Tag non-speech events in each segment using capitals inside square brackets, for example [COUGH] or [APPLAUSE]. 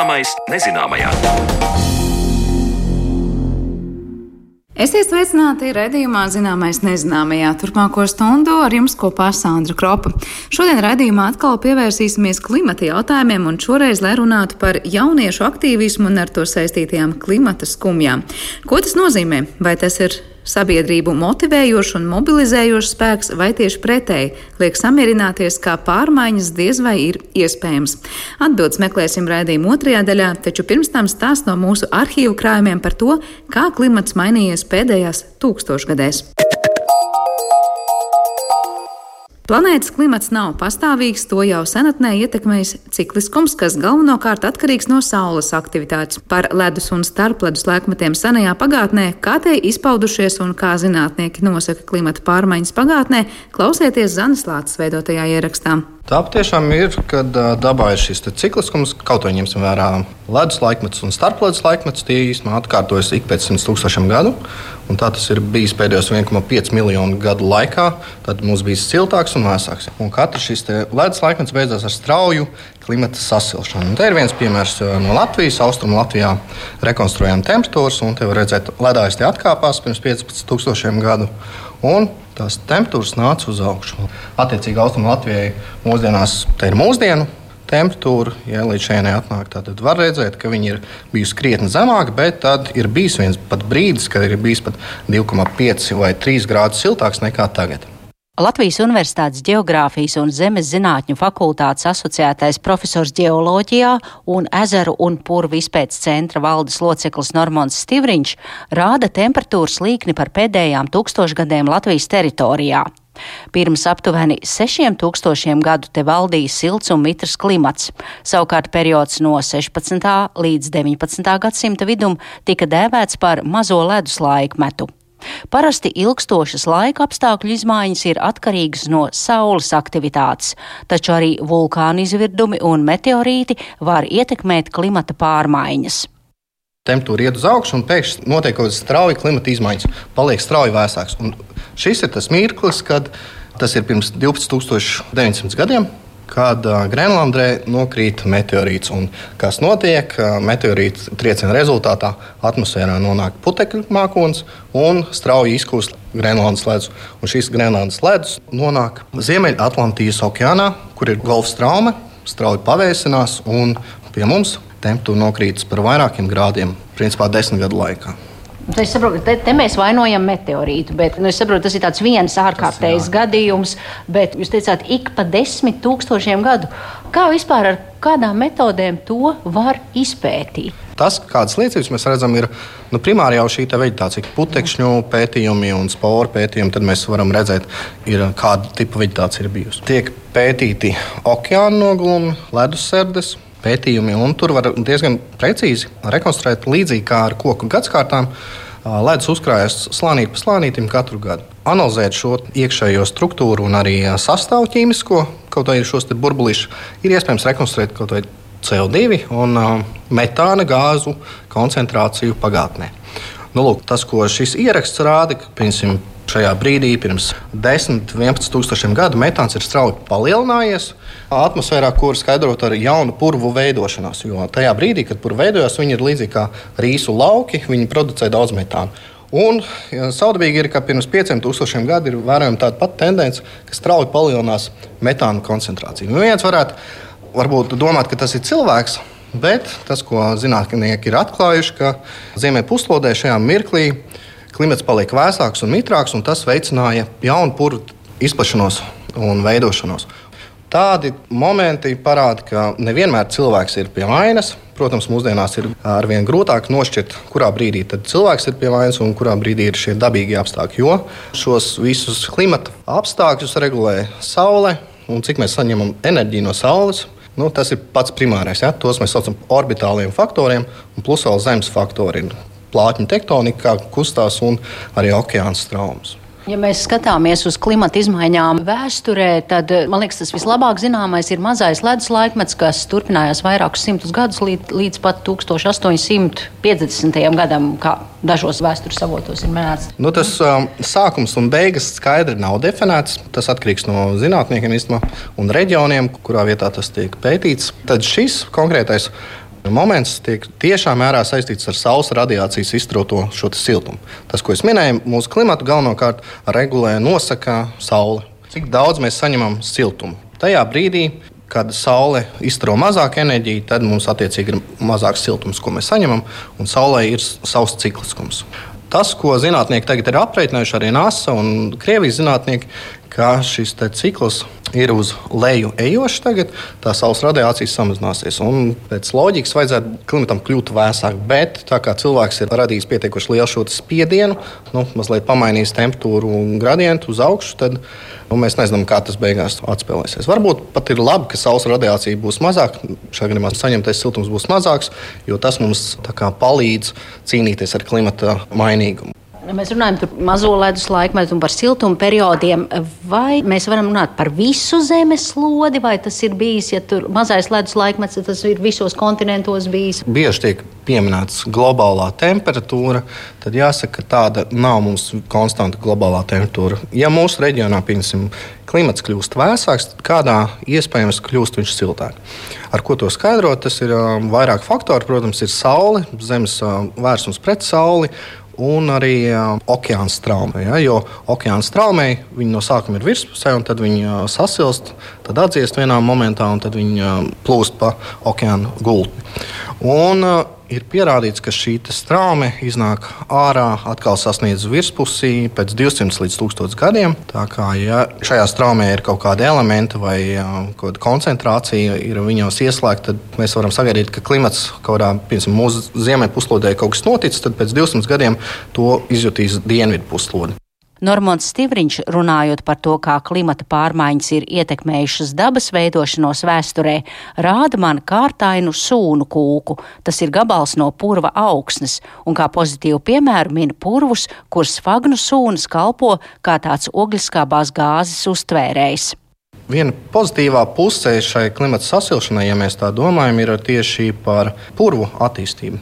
Zināmais nezināmajā. Esiet sveicināti raidījumā Zināmais nezināmajā. Turpmāko stundu ar jums kopā Sandra Kropa. Šodien raidījumā atkal pievērsīsimies klimata jautājumiem un šoreiz, lai runātu par jauniešu aktīvismu un ar to saistītajām klimata skumjām. Ko tas nozīmē? Vai tas ir sabiedrību motivējošs un mobilizējošs spēks, vai tieši pretēji liek samierināties, kā pārmaiņas diez vai ir iespējams. Atbildes meklēsim raidījuma otrajā daļā, taču pirms tam stāst no mūsu arhīvu krājumiem par to, kā klimats mainījies pēdējās tūkstošgadēs. Planētas klimats nav pastāvīgs, to jau senatnē ietekmējis cikliskums, kas galvenokārt atkarīgs no saules aktivitātes. Par ledus un starpledus laikmetiem senajā pagātnē, kā tie izpaudušies un kā zinātnieki nosaka klimata pārmaiņas pagātnē, klausieties Zanes Lācis veidotajā ierakstā. Tā patiešām ir, kad dabā ir šis cikliskums, kaut vai ņemsim vērā ledus laikmetus un starpledus laikmetus. Tie īstenībā atkārtojas ik pēc 100 tūkstošiem gadu. Tā tas ir bijis pēdējos 1,5 miljonu gadu laikā. Tad mums bija siltāks un vēsāks. Un katrs šis ledus laikmets beidzās ar strauju klimata sasilšanu. Un te ir viens piemērs no Latvijas. Austrumu Latvijā rekonstruējām temperatūras, un te var redzēt, ka ledājs te atkāpās pirms 15 tūkstošiem gadu. Un tās temperatūras nāca uz augšu. Attiecīgi, Austrumā Latvijai mūsdienās ir mūsdienu temperatūra, ja līdz šejienei atnāk, tad var redzēt, ka viņi ir bijusi krietni zemāka, bet tad ir bijis viens brīdis, kad ir bijis pat 2,5 vai 3 grādus siltāks nekā tagad. Latvijas Universitātes Geogrāfijas un Zemes zinātņu fakultātes asociētais profesors ģeoloģijā un ezeru un purvu izpētes centra valdes loceklis Normons Stivriņš rāda temperatūras līkni par pēdējām tūkstošgadēm Latvijas teritorijā. Pirms aptuveni 6000 gadu te valdīja silts un mitrs klimats. Savukārt periods no 16. līdz 19. gadsimta vidum tika dēvēts par mazo ledus laikmetu. Parasti ilgstošas laika apstākļu izmaiņas ir atkarīgas no saules aktivitātes, taču arī vulkānu izvirdumi un meteorīti var ietekmēt klimata pārmaiņas. Temperatūra iet uz augšu, un pēkšņi notiek kaut kādas straujas klimata izmaiņas, paliek strauji vēsāks. Un šis ir tas mirklis, kad tas ir pirms 12,900 gadiem kad Grenlandē nokrīt meteorīts. Un kas notiek? Meteorīta trieciena rezultātā atmosfērā nonāk putekļu mākonis un strauji izkūst Grenlandes ledus. Un šis Grenlandes ledus nonāk Ziemeļatlantijas okeānā, kur ir Golfs traume, strauji pavēsinās un pie mums temperatūra nokrītas par vairākiem grādiem, principā desmit gadu laikā. Es saprotu, te, te mēs vainojam meteorītu, bet nu, es saprotu, tas ir viens ārkārtējs gadījums. Bet jūs teicāt, ik pa desmit tūkstošiem gadu. Kā vispār ar kādām metodēm to var izpētīt? Tas, kādas liecības mēs redzam, ir nu, primāri jau šī vegetācija, putekšņu pētījumi un sporu pētījumi. Tad mēs varam redzēt, ir, kāda tipa vegetācija ir bijusi. Tiek pētīti okeāna nogulumi, ledusserdes pētījumi, tur var diezgan precīzi rekonstruēt, līdzīgi kā ar koku gadsimtām. Ledus uzkrājas slānīt pa slānītim katru gadu. Analizēt šo iekšējo struktūru un arī sastāvu ķīmisko, kaut arī šos burbulīšus, ir iespējams rekonstruēt kaut vai CO2 un metāna gāzu koncentrāciju pagātnē. Nu, lūk, tas, ko šis ieraksts rāda, ka piemēram, šajā brīdī, pirms 10, 11 tūkstošiem gadu, metāns ir strauji palielinājies atmosfērā, kur skaidrot ar jaunu purvu veidošanos. Jo tajā brīdī, kad purva veidojās, viņi ir līdzīgi kā rīsu lauki, viņi producē daudz metānu. Un saudabīgi ir, ka pirms 5000 gadiem ir vērojama tāda pati tendence, ka strauji palielinās metāna koncentrācija. Nu, viens varētu varbūt domāt, ka tas ir cilvēks, bet tas, ko zinātnieki ir atklājuši, ka Ziemeļa puslodē šajā mirklī klimats paliek vēsāks un mitrāks, un tas veicināja jaunu purvu izplašanos un veidošanos. Tādi momenti parāda, ka nevienmēr cilvēks ir pie vainas. Protams, mūsdienās ir arvien grūtāk nošķirt, kurā brīdī cilvēks ir pie vainas un kurā brīdī ir šie dabīgie apstākļi. Jo šos visus klimata apstākļus regulē saule un cik mēs saņemam enerģiju no saules. Nu, tas ir pats primārais. Ja? Tos mēs saucam par orbitāliem faktoriem, un plus vēl zemes faktori. Plātņu tektonika, kustās, un arī okeāna traumas. Ja mēs skatāmies uz klimata izmaiņām vēsturē, tad man liekas, tas vislabāk zināmais ir mazais ledus laikmets, kas turpinājās vairākus simtus gadus līdz, līdz pat 1850. gadam, kā dažos vēstures avotos ir minēts. Nu, tas um, sākums un beigas skaidri nav definēts. Tas atkarīgs no zinātniekiem īstenībā, un reģioniem, kurā vietā tas tiek pētīts. Tad šis konkrētais moments tiek tiešā mērā saistīts ar saules radiācijas iztroto šo siltumu. Tas, ko es minēju, mūsu klimatu galvenokārt regulē, nosaka saule. Cik daudz mēs saņemam siltumu? Tajā brīdī, kad saule izturo mazāk enerģiju, tad mums attiecīgi ir mazāks siltums, ko mēs saņemam, un saulē ir savs cikliskums. Tas, ko zinātnieki tagad ir aprēķinājuši, arī NASA un Krievijas zinātnieki, ka šis cikls ir uz leju ejošs tagad, tā saules radiācijas samazināsies. Un pēc loģikas vajadzētu klimatam kļūt vēsāk, bet tā kā cilvēks ir radījis pietiekuši lielu šo spiedienu, nu, mazliet pamainījis temperatūru un gradientu uz augšu, tad nu, mēs nezinām, kā tas beigās atspēlēsies. Varbūt pat ir labi, ka saules radiācija būs mazāka, šajā gadījumā saņemtais siltums būs mazāks, jo tas mums palīdz cīnīties ar klimata mainīgumu. Mēs runājam par mazo ledus laikmetu un par siltumu periodiem. Vai mēs varam runāt par visu zemeslodi, vai tas ir bijis, ja tur mazais ledus laikmets, tas ir visos kontinentos bijis? Bieži tiek pieminēts globālā temperatūra, tad jāsaka, ka tāda nav mums konstanta globālā temperatūra. Ja mūsu reģionā, piemēram, klimats kļūst vēsāks, tad kādā iespējams kļūst viņš siltāks. Ar ko to skaidrot? Tas ir um, vairāk faktori. Protams, ir saule, zemes um, vērsums pret sauli un arī okeāna straumē. Ja, jo okeāna straumē viņi no sākuma ir virspusē, un tad viņi sasilst, tad atdziest vienā momentā, un tad viņi plūst pa okeāna gultni. Un, ir pierādīts, ka šī strāme iznāk ārā, atkal sasniedz virspusi pēc 200 līdz 1000 gadiem. Tā kā ja šajā straumē ir kaut kāda elementa vai kāda koncentrācija, ir viņos ieslēgta, tad mēs varam sagaidīt, ka klimats kaut kādā piemēram, mūsu ziemeļpuslodē kaut kas noticis, tad pēc 200 gadiem to izjutīs dienvidu puslode. Normons Stivriņš runājot par to, kā klimata pārmaiņas ir ietekmējušas dabas veidošanos vēsturē, rāda man kārtainu sūnu kūku. Tas ir gabals no purva augsnes, un kā pozitīvu piemēru min purvus, kur svagnu sūnas kalpo kā tāds ogliskābās gāzes uztvērējs. Viena pozitīvā pusē šai klimata sasilšanai, ja mēs tā domājam, ir tieši par purvu attīstību.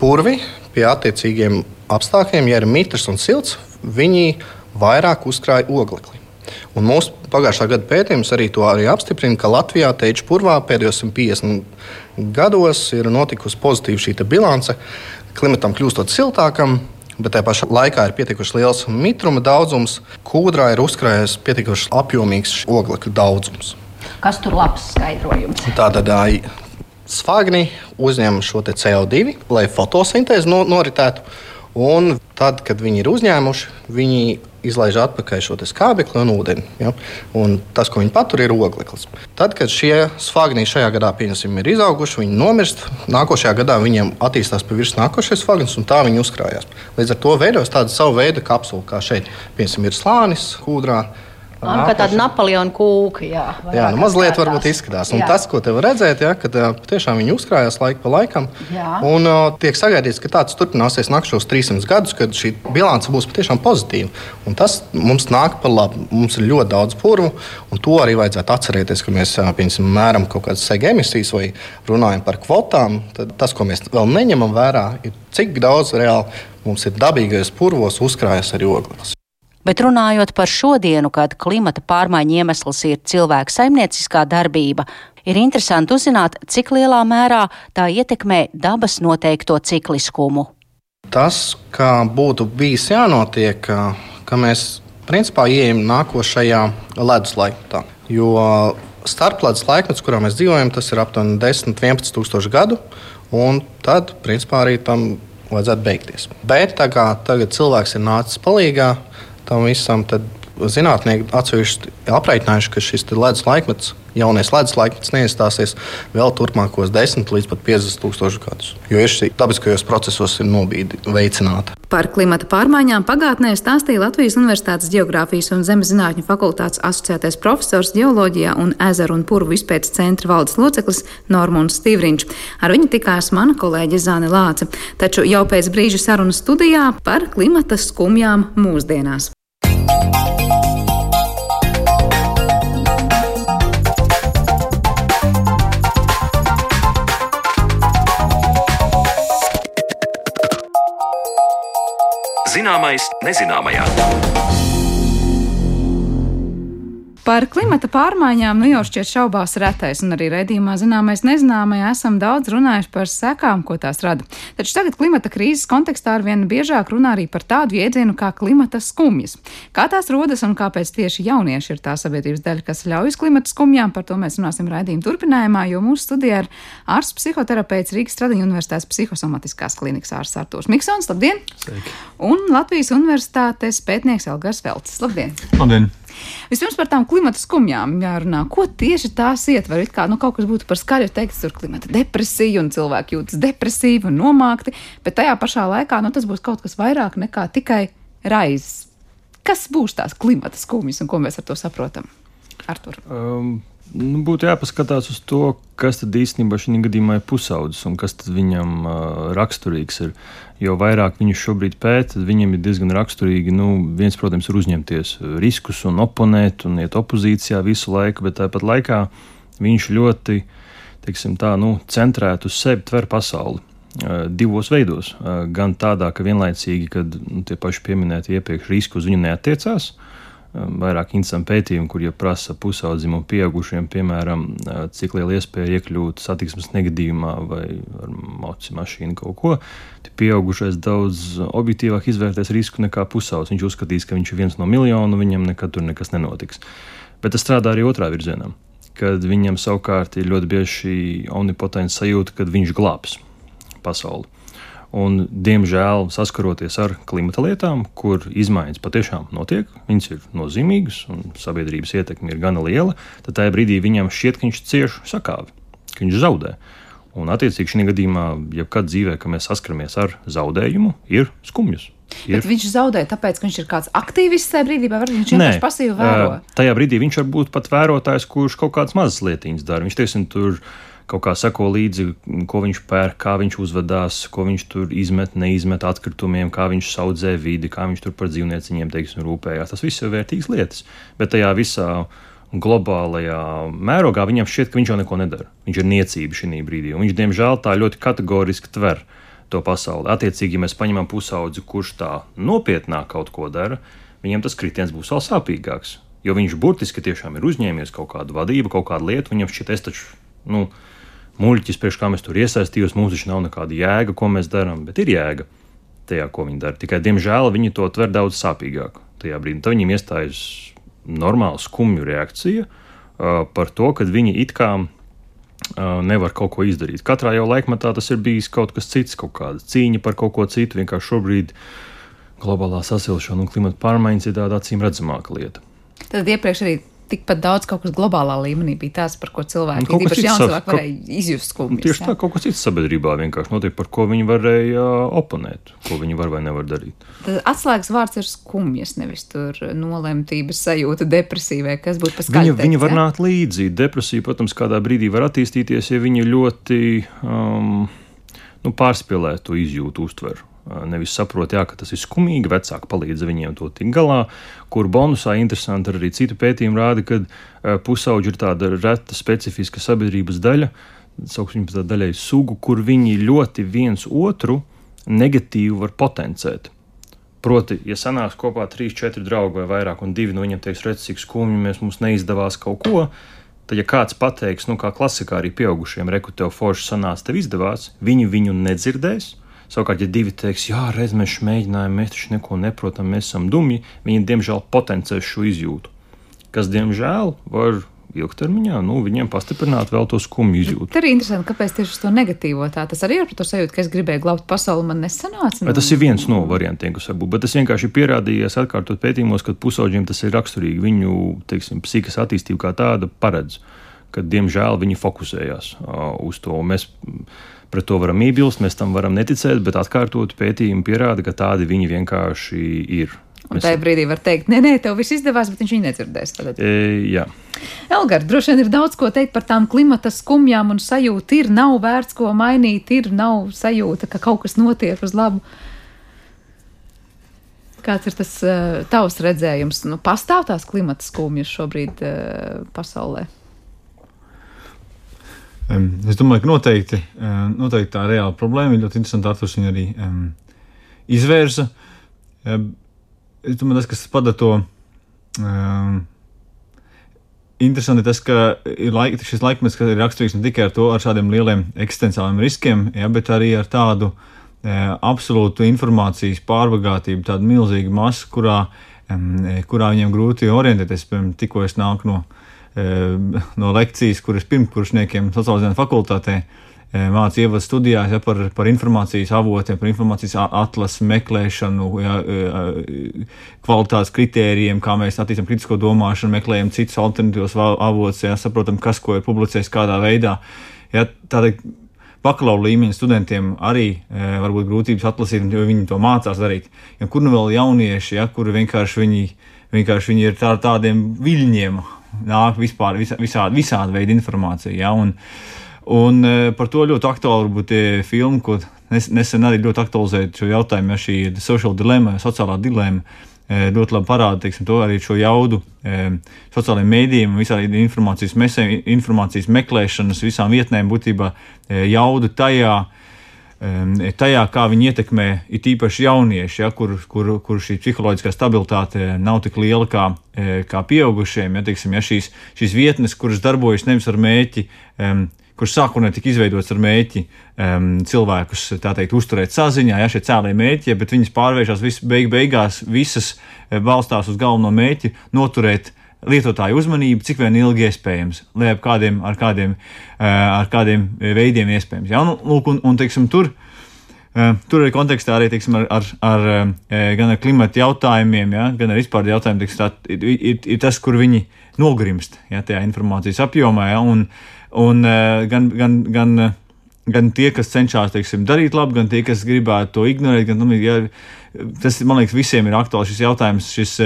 Purvi pie attiecīgiem apstākļiem, ja ir mitrs un silts, viņi vairāk uzkrāja oglekli. Un mūsu pagājušā gada pētījums arī to arī apstiprina, ka Latvijā teiču purvā pēdējos 150 gados ir notikusi pozitīva šī bilance. Klimatam kļūstot siltākam, bet tajā pašā laikā ir pietiekuši liels mitruma daudzums, kūdrā ir uzkrājies pietiekuši apjomīgs oglekļa daudzums. Kas tur labs skaidrojums? Tātad svagni uzņem šo CO2, lai fotosintēzi noritētu. Un tad, kad viņi ir uzņēmuši, viņi izlaiž atpakaļ šo skābekli un ūdeni. Ja? Un tas, ko viņi patur, ir ogleklis. Tad, kad šie sfagni šajā gadā ir izauguši, viņi nomirst. Nākošajā gadā viņiem attīstās pa virsmu nākošais sfagnis, un tā viņi uzkrājās. Līdz ar to veidojas tāda sava veida kapsula, kā šeit piemēram, ir slānis kūrā Man, kā tāda Napoleona kūka. Jā, jā nu, mazliet varbūt izskatās. Un jā. tas, ko te var redzēt, ja, kad tiešām viņi uzkrājās laiku pa laikam. Jā. Un uh, tiek sagaidīts, ka tāds turpināsies nākamos 300 gadus, kad šī bilance būs patiešām pozitīva. Un tas mums nāk par labu. Mums ir ļoti daudz purvu, un to arī vajadzētu atcerēties, kad mēs piemēram mēram kaut kādas sega emisijas vai runājam par kvotām. Tad tas, ko mēs vēl neņemam vērā, ir cik daudz reāli mums ir dabīgajos purvos uzkrājas arī ogles. Bet runājot par šodienu, kad klimata pārmaiņu iemesls ir cilvēka saimnieciskā darbība, ir interesanti uzzināt, cik lielā mērā tā ietekmē dabas noteikto cikliskumu. Tas, kā būtu bijis jānotiek, ka mēs principā ieejam nākošajā ledus laikmetā. Jo starpledus laikmets, kurā mēs dzīvojam, tas ir aptuveni 10, 11 tūkstoši gadu, un tad principā arī tam vajadzētu beigties. Bet tā kā tagad cilvēks ir nācis palīdzīgā, tam visam, tad zinātnieki atsevišķi aprēķinājuši, ka šis ledus laikmets, jaunais ledus laikmets neiestāsies vēl turpmākos 10 līdz pat 50 tūkstošu gadus. Jo šī dabiskajos procesos ir nobīde veicināta. Par klimata pārmaiņām pagātnē stāstīja Latvijas Universitātes Geogrāfijas un Zemes zinātņu fakultātes asociētais profesors ģeoloģijā un ezeru un purvu izpētes centra valdes loceklis Normons Stīvriņš. Ar viņu tikās mana kolēģe Zāne Lāce. Taču jau pēc brīža sarunas studijā par klimata skumjām mūsdienās. Zināmais nezināmajā. Par klimata pārmaiņām nu jau šķiet šaubās retais, un arī redzījumā zināmais nezināmajā esam daudz runājuši par sekām, ko tās rada. Taču tagad klimata krīzes kontekstā arvien biežāk runā arī par tādu jēdzienu kā klimata skumjas. Kā tās rodas un kāpēc tieši jaunieši ir tā sabiedrības daļa, kas ļaujas klimata skumjām, par to mēs runāsim raidījuma turpinājumā, jo mūsu studijā ir ārsts psihoterapeits Rīgas Stradiņu universitātes psihosomatiskās klinikas ārsts Artūrs Miksons. Labdien! Sveiki. Un Latvijas universitātes pētnieks Elgars Velts. Labdien! Labdien! Vispirms par tām klimata skumjām jārunā. Ko tieši tās ietver? It kā nu, kaut kas būtu par skaļu teikt, tur klimata depresija un cilvēki jūtas depresīvi un nomākti, bet tajā pašā laikā nu, tas būs kaut kas vairāk nekā tikai raizes. Kas būs tās klimata skumjas un ko mēs ar to saprotam? Artur. Um, Nu, būtu jāpaskatās uz to, kas tad īstenībā šī gadījumā ir pusaudzis un kas viņam uh, raksturīgs ir. Jo vairāk viņš šobrīd pēta, tad viņam ir diezgan raksturīgi. Nu, viens, protams, ir uzņemties riskus un oponēt un iet opozīcijā visu laiku, bet tāpat laikā viņš ļoti teiksim, tā, nu, centrēt uz sevi tver pasauli. Uh, divos veidos. Uh, gan tādā, ka vienlaicīgi, kad nu, tie paši pieminēti iepriekš riski uz viņu neatiecās, uh, vairāk interesanti pētījumi, kur jau prasa pusaudzim un pieaugušiem, piemēram, uh, cik liela iespēja iekļūt satiksmes negadījumā vai ar moci mašīnu kaut ko. Tad pieaugušais daudz objektīvāk izvērtēs risku nekā pusaudzis. Viņš uzskatīs, ka viņš ir viens no miljonu, viņam nekad tur nekas nenotiks. Bet tas strādā arī otrā virzienā, kad viņam savukārt ir ļoti bieži šī omnipotenta sajūta, ka viņš glābs pasauli. Un, diemžēl, saskaroties ar klimata lietām, kur izmaiņas patiešām notiek, viņas ir nozīmīgas un sabiedrības ietekme ir gana liela, tad tajā brīdī viņam šķiet, ka viņš cieš sakāvi, ka viņš zaudē. Un, attiecīgi, šajā gadījumā, ja kad dzīvē, kad mēs saskaramies ar zaudējumu, ir skumjas. Ir. Bet viņš zaudē, tāpēc, ka viņš ir kāds aktīvists tajā brīdī, vai viņš vienkārši pasīvi vēro? Tajā brīdī viņš var būt pat vērotājs, kurš kaut kādas mazas lietiņas dara. Viņš, teiksim, tur kaut kā seko līdzi, ko viņš pērk, kā viņš uzvedās, ko viņš tur izmet, neizmet atkritumiem, kā viņš audzē vidi, kā viņš tur par dzīvnieciņiem teiksim, rūpējās. Tas viss ir vērtīgs lietas. Bet tajā visā globālajā mērogā viņam šķiet, ka viņš jau neko nedara. Viņš ir niecība šī brīdī. Viņš, diemžēl, tā ļoti kategoriski tver to pasauli. Attiecīgi, ja mēs paņemam pusaudzi, kurš tā nopietnāk kaut ko dara, viņam tas kritiens būs vēl sāpīgāks. Jo viņš burtiski tiešām ir uzņēmies kaut kādu vadību, kaut kādu lietu. Viņam šķiet, es taču, nu, muļķis, priekš kā mēs tur iesaistījos. Mums taču nav nekāda jēga, ko mēs darām, bet ir jēga tajā, ko viņi dara. Tikai, diemžēl, viņi to tver daudz sāpīgāk tajā brīdī. Tad viņiem iestājas normāla skumju reakcija uh, par to, ka viņi it kā uh, nevar kaut ko izdarīt. Katrā jau laikmatā tas ir bijis kaut kas cits, kaut kāda cīņa par kaut ko citu. Vienkārši šobrīd globālā sasilšana un klimata pārmaiņas ir tāda acīm redzamāka lieta. Tad iepriekš arī tikpat daudz kaut kas globālā līmenī bija tas, par ko cilvēki, nu, īpaši jauni cilvēki, varēja izjust skumjas. Tieši tā, kaut kas cits sabiedrībā vienkārši notiek, par ko viņi varēja oponēt, ko viņi var vai nevar darīt. Tad atslēgas vārds ir skumjas, nevis tur nolemtības sajūta, depresīvai, kas būtu paskaidrs. Viņa, viņa var ja? nākt līdzi. Depresija, protams, kādā brīdī var attīstīties, ja viņa ļoti um, nu, pārspīlē to izjūtu, uztveru. Nevis saprot, jā, ka tas ir skumīgi, vecāki palīdz viņiem to tikt galā, kur bonusā interesanti arī citu pētījumu rāda, ka pusauģi ir tāda reta specifiska sabiedrības daļa, sauksim tādu daļai sugu, kur viņi ļoti viens otru negatīvi var potencēt. Proti, ja sanāks kopā trīs, četri draugi vai vairāk, un divi no viņiem teiks, redz, cik skumji mēs mums neizdevās kaut ko, tad, ja kāds pateiks, nu, kā klasikā arī pieaugušiem, reku tev forši sanāca, tev izdevās, viņi viņu nedzirdēs, Savukārt, ja divi teiks, jā, reiz mēs mēģinājām, mēs taču neko neprotam, mēs esam dumji, viņi diemžēl potencēs šo izjūtu, kas diemžēl var ilgtermiņā nu, viņiem pastiprināt vēl to skumju izjūtu. Tā ir interesanti, kāpēc tieši uz to negatīvo tā. Tas arī ir par to sajūtu, ka es gribēju glābt pasauli, man nesanāca. Nu. Tas ir viens no variantiem, kas var būt. Bet tas vienkārši ir pierādījies atkārtot pētījumos, ka pusauģiem tas ir raksturīgi. Viņu teiksim, psihikas attīstība kā tāda paredz, ka diemžēl viņi fokusējās uh, uz to. Mēs, pret to varam iebilst, mēs tam varam neticēt, bet atkārtot pētījumi pierāda, ka tādi viņi vienkārši ir. Un tajā brīdī var teikt, nē, nē, tev viss izdevās, bet viņš viņu nedzirdēs. Tagad. E, jā. Elgar, droši vien ir daudz ko teikt par tām klimata skumjām un sajūtu. Ir, nav vērts ko mainīt, ir, nav sajūta, ka kaut kas notiek uz labu. Kāds ir tas uh, tavs redzējums? Nu, pastāv tās klimata skumjas šobrīd uh, pasaulē? Es domāju, ka noteikti, noteikti tā reāla problēma ir ļoti interesanti. Arthurs viņu arī um, izvērsa. Es domāju, tas, kas padara to. Um, interesanti tas, ka laik, šis laikmets ir raksturīgs ne tikai ar to, ar šādiem lieliem eksistenciāliem riskiem, ja, bet arī ar tādu e, absolūtu informācijas pārbagātību, tādu milzīgu masu, kurā, e, kurā viņiem grūti orientēties. Piemēram, tikko es nāku no, no lekcijas, kuras pirmkursniekiem sociālajā fakultātē. E, mācīja ievadu studijās ja, par, par informācijas avotiem, par informācijas atlases meklēšanu, ja, kvalitātes kritērijiem, kā mēs attīstām kritisko domāšanu, meklējam citus alternatīvos avotus, ja, saprotam, kas ko ir publicējis kādā veidā. Ja, tāda bakalaura līmeņa studentiem arī e, var būt grūtības atlasīt, jo viņi to mācās darīt. Ja, kur nu vēl jaunieši, ja, kuri vienkārši, viņi, vienkārši viņi ir tā, tādiem viļņiem, nāk vispār visā, visādi, visādi veidi informācija. Ja, un, Un uh, par to ļoti aktuāli varbūt ir filma, ko nesen arī ļoti aktualizēja šo jautājumu, ja šī social dilemma, sociālā dilemma. E, ļoti labi parāda teiksim, to arī šo jaudu e, sociālajiem mēdījiem, visām informācijas, mesēm, informācijas meklēšanas, visām vietnēm, būtībā e, jaudu tajā, tajā, kā viņi ietekmē it īpaši jaunieši, ja, kur, kur, kur šī psiholoģiskā stabilitāte nav tik liela kā, kā pieaugušiem. Ja, teiksim, ja šīs, šīs vietnes, kuras darbojas nevis ar mēķi kurš sākotnēji tika izveidots ar mērķi um, cilvēkus teikt, uzturēt saziņā, ja šie cēlē mērķi, bet viņas pārvēršas vis, beig, beigās, visas eh, balstās uz galveno mērķi noturēt lietotāju uzmanību, cik vien ilgi iespējams, lai ar kādiem, ar kādiem, uh, ar kādiem veidiem iespējams. Ja? Un, lūk, un, un, teiksim, tur, Uh, tur arī kontekstā arī teiksim, ar, ar, ar, uh, gan ar klimata jautājumiem, ja, gan ar vispār jautājumiem, teiksim, tā, ir, ir, ir tas, kur viņi nogrimst ja, tajā informācijas apjomā. Ja, un, Un gan, gan, gan, gan tie, kas cenšas teiksim, darīt labu, gan tie, kas gribētu to ignorēt, gan, nu, ja, tas man liekas, visiem ir aktuāls šis jautājums. Šis,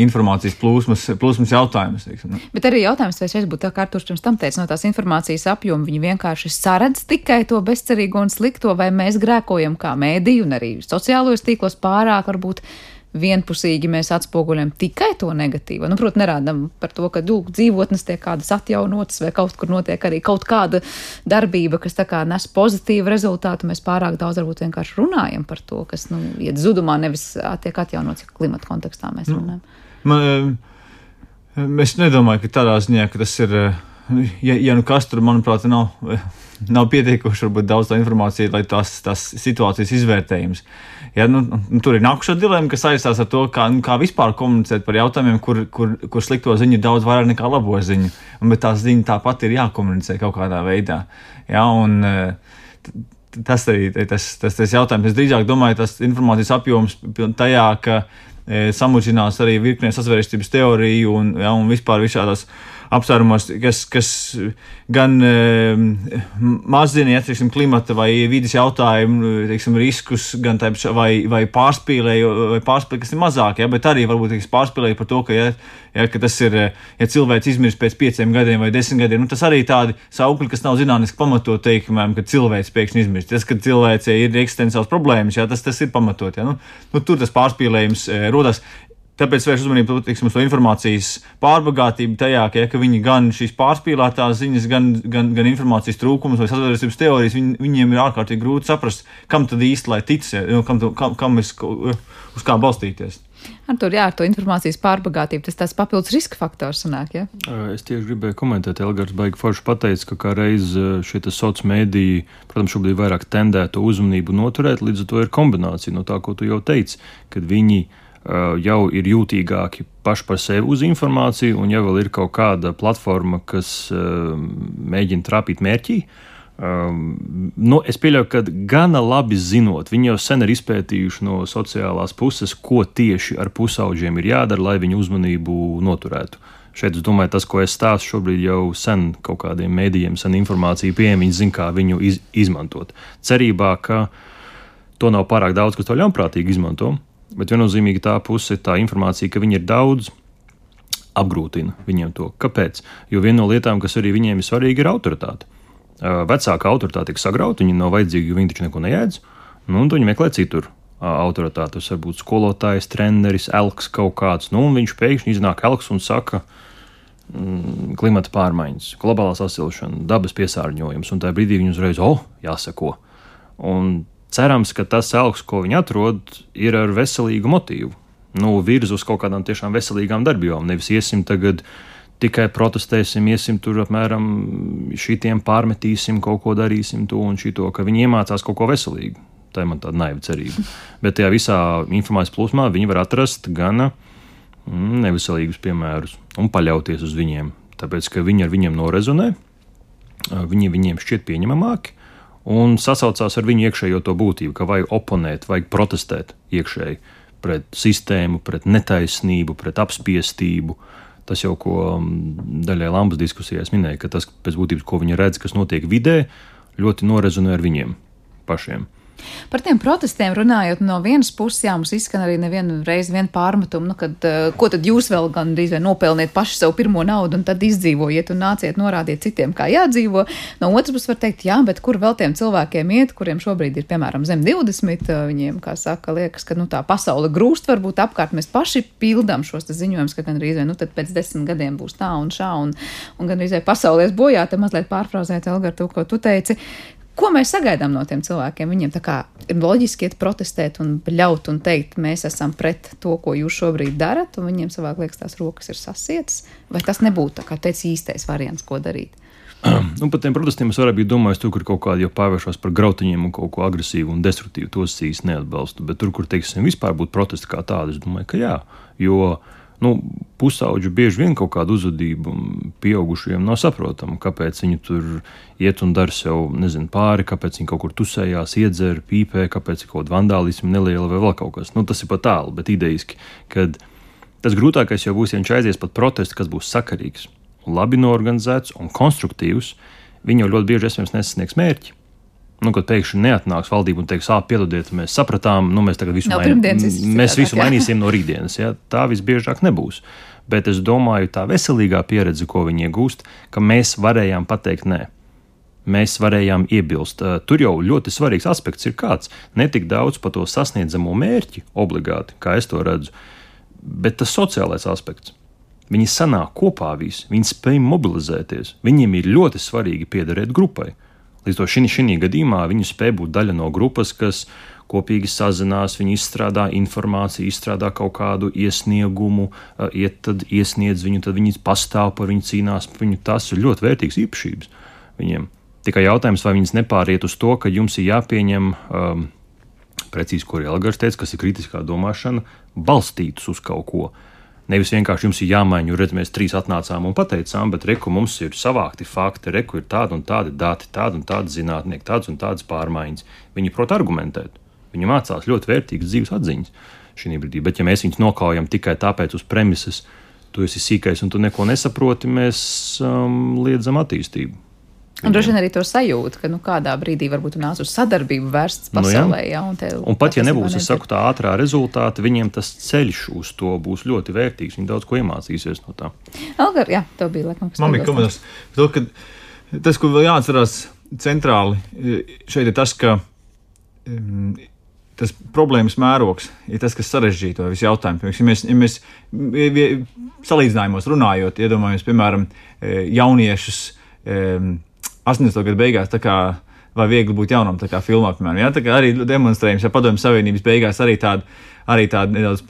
informācijas plūsmas, plūsmas jautājums. Teiksim, ne? Bet arī jautājums, vai šeit būtu tā, kā Artur pirms tam teica, no tās informācijas apjoma viņi vienkārši saredz tikai to bezcerīgo un slikto, vai mēs grēkojam kā mēdī un arī sociālajos tīklos pārāk varbūt vienpusīgi mēs atspoguļojam tikai to negatīvo. Nu, Protams, nerādām par to, ka lūk, dzīvotnes tiek kādas atjaunotas vai kaut kur notiek arī kaut kāda darbība, kas kā nes pozitīvu rezultātu. Mēs pārāk daudz varbūt vienkārši runājam par to, kas nu, iet zudumā, nevis tiek atjaunots, ja klimata kontekstā mēs nu, runājam. Man, es nedomāju, ka tādā ziņā, ka tas ir, ja, ja nu kas tur, manuprāt, nav nav pietiekoši daudz tā informācija, lai tās, tās situācijas izvērtējums. Ja, nu, nu, tur ir nākuša dilemma, kas saistās ar to, kā, nu, kā vispār komunicēt par jautājumiem, kur, kur, kur slikto ziņu ir daudz vairāk nekā labo ziņu. Bet tās ziņas tāpat ir jākomunicē kaut kādā veidā. Ja, un, tas arī tas, tas, tas jautājums. Es drīzāk domāju, tas informācijas apjoms tajā, ka e, samudžinās arī virknē sazvērestības teoriju un, ja, un vispār visādās apsvērumos, kas, kas gan e, mazina ja, teiksim, klimata vai vidas jautājumu teiksim, riskus, gan tā, vai, vai pārspīlēju, vai pārspīlēju, kas ir mazāk, ja, bet arī varbūt teiksim, pārspīlēju par to, ka, ja, ja, ka tas ir, ja cilvēks izmirst pēc pieciem gadiem vai desmit gadiem, nu, tas arī tādi saukļi, kas nav zinātniski pamatot teikumiem, ka cilvēks pēkšņi izmirst. Tas, ka cilvēcei ir eksistenciāls problēmas, ja, tas, tas ir pamatot. Ja, nu, nu, tur tas pārspīlējums e, rodas. Tāpēc vērš uzmanību tiksim, uz to informācijas pārbagātību tajā, ka, ja, ka viņi gan šīs pārspīlētās ziņas, gan, gan, gan informācijas trūkumus vai sazvērstības teorijas, viņ, viņiem ir ārkārtīgi grūti saprast, kam tad īsti lai tic, ja, kam, kam, kam es, uz kā balstīties. Ar to, jā, ar to informācijas pārbagātību tas tāds papildus riska faktors sanāk, ja? Es tieši gribēju komentēt, Elgars Baigi forši pateica, ka kā reiz šie sociālai mēdīji, protams, šobrīd vairāk tendē to uzmanību noturēt, līdz ar to ir kombinācija no tā, ko tu jau teici, kad viņi Eh, jau ir jūtīgāki paši par sevi uz informāciju, un ja vēl ir kaut kāda platforma, kas eh, mēģina trāpīt mērķī, Um, nu, es pieļauju, ka gana labi zinot, viņi jau sen ir izpētījuši no sociālās puses, ko tieši ar pusauģiem ir jādara, lai viņu uzmanību noturētu. Šeit es domāju, tas, ko es stāstu šobrīd, jau sen kaut kādiem mēdījiem, sen informācija pieejama, viņi zina, kā viņu iz, izmantot. Cerībā, ka to nav pārāk daudz, kas to ļaunprātīgi izmanto. Bet viennozīmīgi tā puse tā informācija, ka viņi ir daudz, apgrūtina viņiem to. Kāpēc? Jo viena no lietām, kas arī viņiem ir svarīga, ir autoritāte. Vecāka autoritāte tiek sagrauta, viņi nav vajadzīgi, jo viņi taču neko neēdz. Nu, viņi meklē citur autoritāti. Tas var būt skolotājs, treneris, elks kaut kāds. Nu, viņš pēkšņi iznāk elks un saka, mm, klimata pārmaiņas, globālā sasilšana, dabas piesārņojums. Un tajā brīdī viņi uzreiz, oh, jāsako. Un cerams, ka tas elks, ko viņi atrod, ir ar veselīgu motīvu. Nu, virz uz kaut kādām tiešām veselīgām darbībām. Nevis iesim tagad tikai protestēsim, iesim tur apmēram šitiem pārmetīsim, kaut ko darīsim to un šito, ka viņi iemācās kaut ko veselīgu. Tā ir man tāda naiva cerība. [LAUGHS] Bet tajā visā informācijas plūsmā viņi var atrast gan mm, neveselīgus piemērus un paļauties uz viņiem. Tāpēc, ka viņi ar viņiem norezonē, viņi viņiem šķiet pieņemamāki un sasaucās ar viņu iekšējo to būtību, ka vajag oponēt, vajag protestēt iekšēji pret sistēmu, pret netaisnību, pret apspiestību. Tas jau, ko mm, daļai Lambas diskusijās minēja, ka tas pēc būtības, ko viņi redz, kas notiek vidē, ļoti norezonē ar viņiem pašiem. Par tiem protestiem runājot, no vienas puses, jā, mums izskan arī nevienu reizi vien pārmetumu, nu, kad, uh, ko tad jūs vēl gan drīz vai nopelniet paši savu pirmo naudu un tad izdzīvojiet un nāciet norādiet citiem, kā jādzīvo. No otras puses var teikt, jā, bet kur vēl tiem cilvēkiem iet, kuriem šobrīd ir, piemēram, zem 20, uh, viņiem, kā saka, liekas, ka, nu, tā pasaule grūst varbūt apkārt, mēs paši pildām šos ziņojumus, ka gan drīz vai, nu, tad pēc desmit gadiem būs tā un šā un, un gan drīz vai pasaulēs bojā, te mazliet pārfrāzēt, Elgar, to, ko tu teici. Ko mēs sagaidām no tiem cilvēkiem? Viņiem tā kā ir loģiski iet protestēt un ļaut un teikt, mēs esam pret to, ko jūs šobrīd darat, un viņiem savāk liekas, tās rokas ir sasietas. Vai tas nebūtu tā kā teicis īstais variants, ko darīt? [CLEARS THROAT] Nu, par tiem protestiem es varētu būt domājis, tur, kur kaut kādi jau pārvēršas par grautiņiem un kaut ko agresīvu un destruktīvu, tos īsti neatbalstu. Bet tur, kur, teiksim, vispār būtu protesti kā tādi, es domāju, ka jā. Jo nu, pusauģi bieži vien kaut kādu uzvedību pieaugušajiem nav saprotama, kāpēc viņi tur iet un dara sev nezinu, pāri, kāpēc viņi kaut kur tusējās, iedzer, pīpē, kāpēc ir kaut kāda vandālisma neliela vai vēl kaut kas. Nu, tas ir pat tālu, bet idejiski, kad tas grūtākais jau būs, ja viņš aizies pat protests, kas būs sakarīgs, labi norganizēts un konstruktīvs, viņi jau ļoti bieži nesasniegs mērķi nu, kad pēkšņi neatnāks valdība un teiks, ah, piedodiet, mēs sapratām, nu, mēs tagad visu, main... mēs visu mainīsim no rītdienas. Ja? Tā visbiežāk nebūs. Bet es domāju, tā veselīgā pieredze, ko viņi iegūst, ka mēs varējām pateikt nē. Mēs varējām iebilst. Tur jau ļoti svarīgs aspekts ir kāds. Ne tik daudz par to sasniedzamo mērķi, obligāti, kā es to redzu, bet tas sociālais aspekts. Viņi sanāk kopā visi, viņi spēj mobilizēties. Viņiem ir ļoti svarīgi piederēt grupai. Līdz to šī gadījumā viņi spēja būt daļa no grupas, kas kopīgi sazinās, viņi izstrādā informāciju, izstrādā kaut kādu iesniegumu, iet, tad iesniedz viņu, tad viņi pastāv par viņu, cīnās par viņu. Tas ir ļoti vērtīgs īpašības viņiem. Tikai jautājums, vai viņas nepāriet uz to, ka jums ir jāpieņem, um, precīzi, ko Elgars teica, kas ir kritiskā domāšana, balstītus uz kaut ko. Uh, Nevis vienkārši jums ir jāmaina, redz, mēs trīs atnācām un pateicām, bet reku mums ir savākti fakti, reku ir tādi un tādi dati, tādi un tādi zinātnieki, tādas un tādas pārmaiņas. Viņi prot argumentēt, viņi mācās ļoti vērtīgas dzīves atziņas šī brīdī. Bet, ja mēs viņus nokaujam tikai tāpēc uz premises, tu esi sīkais un tu neko nesaproti, mēs um, liedzam attīstību. Un droši vien arī to sajūtu, ka nu, kādā brīdī varbūt nāc uz sadarbību vērsts pasaulē. Nu, jā. Jā, un, te, un pat ja nebūs, saku, tā ātrā rezultāta, viņiem tas ceļš uz to būs ļoti vērtīgs. Viņi daudz ko iemācīsies no tā. Algar, jā, tev bija laikam, kas Man bija komentārs. To, ka tas, ko vēl jāatcerās centrāli, šeit ir tas, ka um, tas problēmas mērogs ir tas, kas sarežģīja to visu jautājumu. Ja mēs, ja mēs salīdzinājumos runājot, iedomājamies, piemēram, e, jauniešus. Um, 80. gadu beigās. Vai viegli būt jaunam, tā kā filmā, piemēram. Ja? Tā kā arī demonstrējums, ja padomju savienības beigās arī tāda, arī tāda nedaudz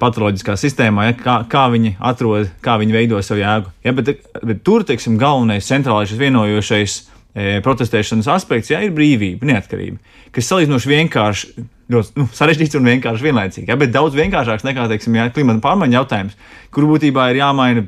patoloģiskā sistēmā, ja, kā, kā viņi atrod, kā viņi veido savu jēgu. Ja, bet, bet tur, teiksim, galvenais, centrālais, vienojošais e, protestēšanas aspekts ja, ir brīvība, neatkarība, kas salīdzinoši vienkārši. Ļoti nu, sarežģīts un vienkārši vienlaicīgi, ja, bet daudz vienkāršāks nekā teiksim, ja, klimata pārmaiņu jautājums, kur būtībā ir jāmaina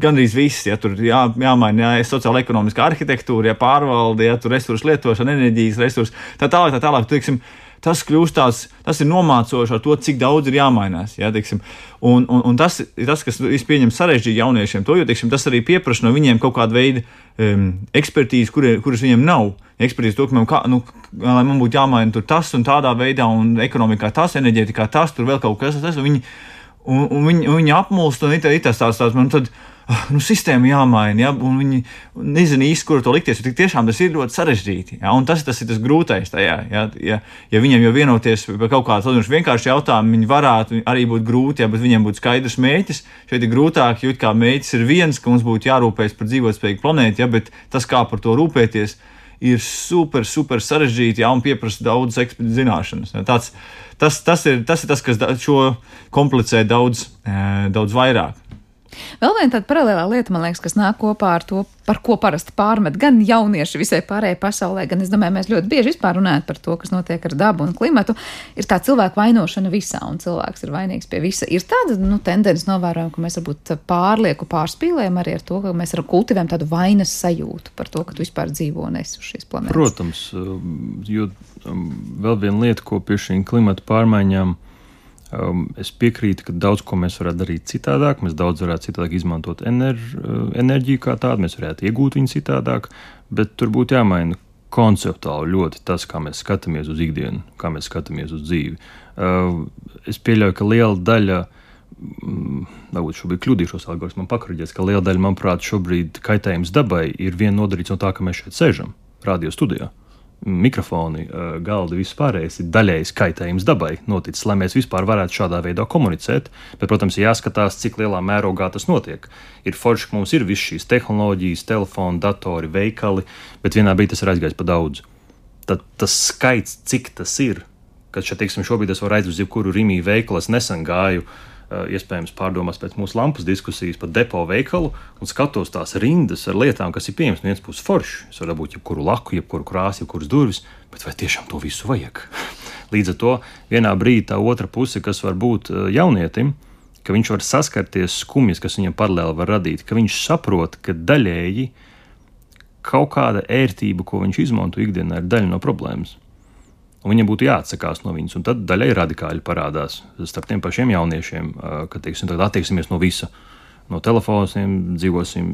gandrīz viss, ja tur jā, jāmaina jā, sociāla ekonomiskā arhitektūra, ja pārvalde, ja tur resursu lietošana, enerģijas resursi, tā tālāk, tā tālāk. Teiksim, tas kļūst tāds, tas ir nomācoši ar to, cik daudz ir jāmainās. Ja, teiksim, un, un, un tas ir tas, kas pieņem sarežģīti jauniešiem, to, jo teiksim, tas arī pieprasa no viņiem kaut kādu veidu um, ekspertīzi, kur, kuras viņiem nav. Ekspertīzi to, ka man, kā, nu, lai man būtu jāmaina tas un tādā veidā, un ekonomikā tas, enerģētikā tas, tur vēl kaut kas tāds. Viņi, Un, un viņi, viņi apmulst, un ir tas tāds, tāds man tad. Ah, nu, sistēma jāmaina, ja, un viņi nezina īsti, kur to likties. Tik tiešām tas ir ļoti sarežģīti. Ja, tas, tas ir tas grūtais tajā. Ja, ja, ja viņiem jau vienoties par kaut kādu vienkāršu jautājumu, viņi varētu arī būt grūti, ja, bet viņiem būtu skaidrs mērķis. Šeit ir grūtāk, jo kā mērķis ir viens, ka mums būtu jārūpējas par dzīvotspējīgu planētu, ja, bet tas, kā par to rūpēties, ir super, super sarežģīti ja, un prasa daudz zināšanas. Ja, tāds, tas, tas, ir, tas ir tas, kas šo komplicē daudz, daudz vairāk. Vēl viena tāda paralēlā lieta, man liekas, kas nāk kopā ar to, par ko parasti pārmet gan jaunieši visai pārējai pasaulē, gan es domāju, mēs ļoti bieži vispār runājam par to, kas notiek ar dabu un klimatu, ir tā cilvēku vainošana visā, un cilvēks ir vainīgs pie visa. Ir tāda nu, tendence novērojama, ka mēs varbūt pārlieku pārspīlējam arī ar to, ka mēs kultivējam tādu vainas sajūtu par to, ka tu vispār dzīvo un esi uz šīs planētas. Protams, jo um, vēl viena lieta, ko pie šīm klimata pārmaiņām Um, es piekrītu, ka daudz ko mēs varētu darīt citādāk. Mēs daudz varētu citādāk izmantot enerģi, uh, enerģiju kā tādu, mēs varētu iegūt viņu citādāk, bet tur būtu jāmaina konceptuāli ļoti tas, kā mēs skatāmies uz ikdienu, kā mēs skatāmies uz dzīvi. Uh, es pieļauju, ka liela daļa, mm, varbūt šobrīd kļūdīšos, algoritms man pakarģēs, ka liela daļa, manuprāt, šobrīd kaitējums dabai ir vien nodarīts no tā, ka mēs šeit sēžam, radio studijā mikrofoni, galdi, viss pārējais ir daļēji kaitējums dabai noticis, lai mēs vispār varētu šādā veidā komunicēt. Bet, protams, jāskatās, cik lielā mērogā tas notiek. Ir forši, ka mums ir visas šīs tehnoloģijas, telefoni, datori, veikali, bet vienā brīdī tas ir aizgājis pa daudz. Tad tas skaits, cik tas ir, kad šeit, teiksim, šobrīd es varu aizvest jebkuru Rīgā veikalu, es nesen gāju uh, Eh, iespējams pārdomās pēc mūsu lampas diskusijas par depo veikalu un skatos tās rindas ar lietām, kas ir pieejamas. No vienas puses forši, es varu dabūt jebkuru laku, jebkuru krāsu, jebkuras durvis, bet vai tiešām to visu vajag? [LAUGHS] Līdz ar to vienā brīdī tā otra puse, kas var būt eh, jaunietim, ka viņš var saskarties skumjas, kas viņam paralēli var radīt, ka viņš saprot, ka daļēji kaut kāda ērtība, ko viņš izmanto ikdienā, ir daļa no problēmas un viņam būtu jāatsakās no viņas. Un tad daļai radikāli parādās starp tiem pašiem jauniešiem, ka teiksim, attieksimies no visa. No telefoniem dzīvosim,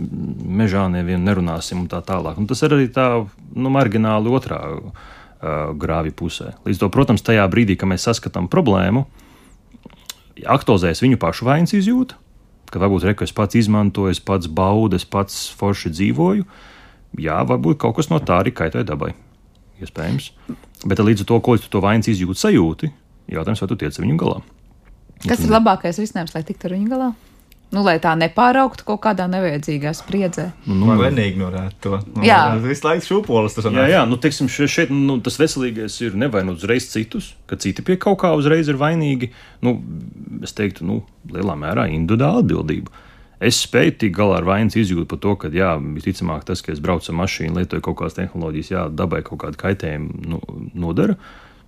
mežā nevienu nerunāsim un tā tālāk. Un tas ir arī tā nu, margināli otrā uh, grāvja pusē. Līdz to, protams, tajā brīdī, kad mēs saskatām problēmu, aktualizēs viņu pašu vainas izjūta, ka varbūt reku es pats izmantoju, es pats baudu, es pats forši dzīvoju. Jā, varbūt kaut kas no tā arī kaitē dabai. Iespējams. Bet līdz ar to, ko tu to vainas izjūti, sajūti, jautājums, vai tu tiec ar viņu galā. Kas ir labākais risinājums, lai tiktu ar viņu galā? Nu, lai tā nepārauktu kaut kādā nevajadzīgā spriedzē. Nu, nu, vai neignorētu to? Nu, jā, visu laiku šūpolis tas ir. Jā, jā, nu, teiksim, šeit nu, tas veselīgais ir nevainot uzreiz citus, ka citi pie kaut kā uzreiz ir vainīgi. Nu, es teiktu, nu, lielā mērā individuāla atbildība. Es spēju tikt galā ar vainas izjūtu par to, ka, jā, visticamāk, tas, ka es braucu ar mašīnu, lietoju kaut kādas tehnoloģijas, jā, dabai kaut kādu kaitējumu nu, nodara,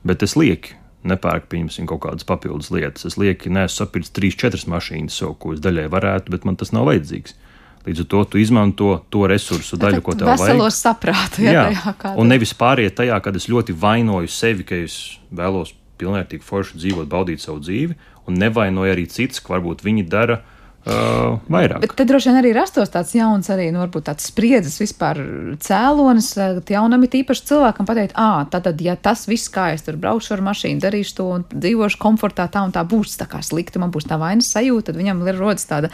bet es lieku nepērku, pieņemsim, kaut kādas papildus lietas. Es lieku, neesmu sapircis trīs, četras mašīnas, sev, ko es daļai varētu, bet man tas nav vajadzīgs. Līdz ar to tu izmanto to resursu daļu, ko tev vajag. Saprātu, jā, jā, tajā, un nevis pāriet tajā, kad es ļoti vainoju sevi, ka es vēlos pilnvērtīgi forši dzīvot, baudīt savu dzīvi, un nevainoju arī citus, ka varbūt viņi dara Uh, vairāk. Bet te droši vien arī rastos tāds jauns, arī nu, varbūt tāds spriedzes vispār cēlonis. Jaunam ir īpaši cilvēkam pateikt, ah, tad, ja tas viss, kā es tur braukšu ar mašīnu, darīšu to un dzīvošu komfortā, tā un tā būs tā kā slikti, man būs tā vainas sajūta, tad viņam ir rodas tāda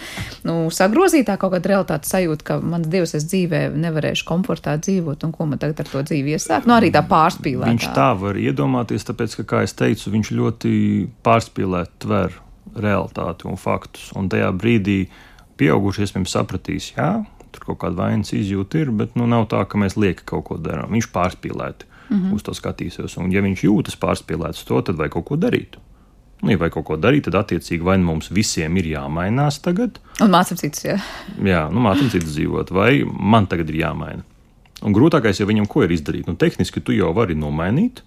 nu, sagrozītā kaut kāda realitātes sajūta, ka mans dievs es dzīvē nevarēšu komfortā dzīvot un ko man tagad ar to dzīvi iesākt. Nu, arī tā pārspīlēta. Viņš tā var iedomāties, tāpēc, ka, kā es teicu, viņš ļoti pārspīlēt tver realitāti un faktus. Un tajā brīdī pieaugušie iespējams sapratīs, jā, tur kaut kāda vainas izjūta ir, bet nu, nav tā, ka mēs lieki kaut ko darām. Viņš pārspīlēti mm -hmm. uz to skatīsies. Un, ja viņš jūtas pārspīlēts to, tad vajag kaut ko darīt. Nu, ja vajag kaut ko darīt, tad attiecīgi vai nu mums visiem ir jāmainās tagad. Un mācām citus, jā. Jā, nu mācām citus dzīvot, vai man tagad ir jāmaina. Un grūtākais jau viņam, ko ir izdarīt. Nu, tehniski tu jau vari nomainīt,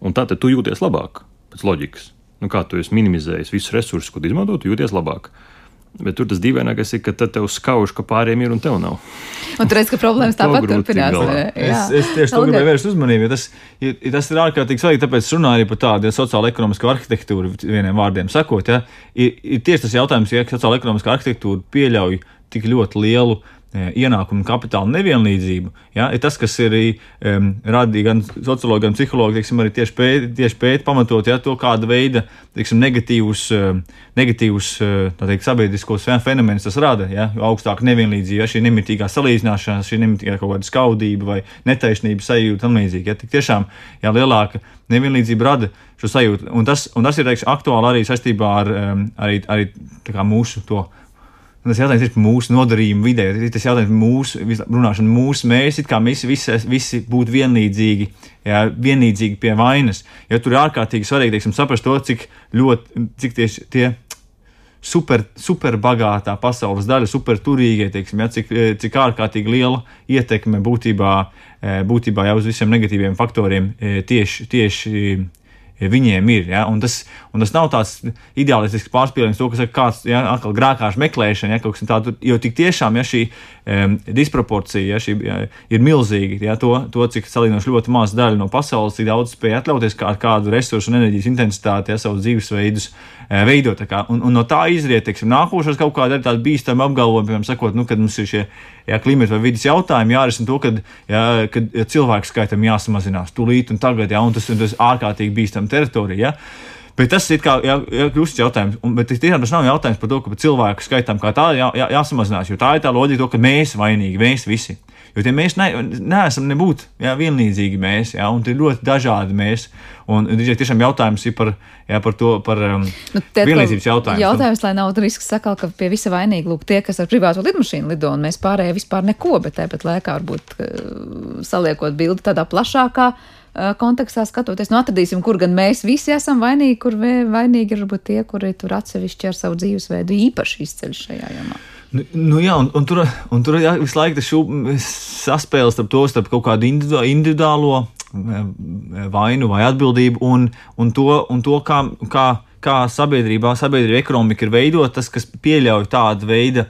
un tā tad tu jūties labāk pēc loģikas nu, kā tu esi minimizējis visus resursus, ko izmanto, tu jūties labāk. Bet tur tas dīvainākais ir, ka tad tev skauž, ka pārējiem ir un tev nav. Un tur redz, ka problēmas [LAUGHS] tāpat turpinās. Es, es tieši to gribēju vērst uzmanību, jo tas, ja, tas ir ārkārtīgi svarīgi, tāpēc runāju arī par tādu ja, sociālo-ekonomisko arhitektūru, vieniem vārdiem sakot. Ja, ir, ir tieši tas jautājums, ja sociālo-ekonomiskā arhitektūra pieļauj tik ļoti lielu E, ienākumu kapitāla nevienlīdzību. Ja, ir tas, kas ir um, radījis gan sociologi, gan psihologi, teiksim, arī tieši pēti, tieši pēti pamatot ja, to, kāda veida teiksim, negatīvus, negatīvus teikt, sabiedriskos fenomenus tas rada. Ja, jo augstāka nevienlīdzība, ja, šī nemitīgā salīdzināšana, šī nemitīgā kaut kāda skaudība vai netaisnība sajūta un līdzīgi. Ja, tiešām ja, lielāka nevienlīdzība rada šo sajūtu. Un tas, un tas ir teiksim, aktuāli arī saistībā ar um, arī, arī mūsu to Tas jautājums ir par mūsu nodarījumu vidē. Tas jautājums par mūsu runāšanu, mūsu mērķis, kā mēs visi, visi būtu vienlīdzīgi, jā, vienlīdzīgi pie vainas. Ja tur ir ārkārtīgi svarīgi teiksim, saprast to, cik ļoti, cik tieši tie super, super bagātā pasaules daļa, super turīgie, teiksim, ja, cik, cik ārkārtīgi liela ietekme būtībā, būtībā jau uz visiem negatīviem faktoriem tieši, tieši viņiem ir. Ja? Un, tas, un tas nav tāds ideālistisks pārspīlējums, to, kas ir kāds ja, atkal grākāšu meklēšana, ja, kaut kas tāds, jo tik tiešām ja, šī um, disproporcija ja, šī, ja, ir milzīga. Ja, to, to, cik salīdzinoši ļoti maza daļa no pasaules, cik daudz spēj atļauties kā, ar kādu resursu un enerģijas intensitāti ja, savus dzīvesveidus uh, veidot. Un, un no tā izriet, teiksim, nākošais kaut kāda tāda bīstama apgalvojuma, piemēram, sakot, nu, kad mums ir šie ja, klimata vai vidas jautājumi, jārisina to, kad, ja, kad ja cilvēku skaitam jāsamazinās tūlīt un tagad, ja, un tas ir ārkārtīgi bīstama teritorija. Ja. Bet tas ir kā jā, jā, jautājums. Un, bet tiešām tas nav jautājums par to, ka cilvēku skaitam kā tā jā, jā, jāsamazinās. Jo tā ir tā loģika, to, ka mēs vainīgi, mēs visi. Jo tie mēs ne, neesam nebūt jā, vienlīdzīgi mēs, jā, un tie ļoti dažādi mēs. Un tiešām jautājums ir par, jā, par to, par um, nu, vienlīdzības jautājumu. Jautājums, lai nav risks sakal, ka pie visa vainīgi lūk tie, kas ar privātu lidmašīnu lido, un mēs pārējie vispār neko, bet tāpat laikā varbūt uh, saliekot bildi tādā plašākā uh, kontekstā skatoties, nu atradīsim, kur gan mēs visi esam vainīgi, kur vainīgi ir varbūt tie, kuri tur atsevišķi ar savu dzīvesveidu īpaši izceļ šajā jomā. Nu, nu jā, un, un tur, un tur jā, visu laiku tas saspēles starp to, starp kaut kādu individuālo vainu vai atbildību un, un to, un to kā, kā, kā sabiedrībā, sabiedrība ekonomika ir veidota, tas, kas pieļauj tādu veidu,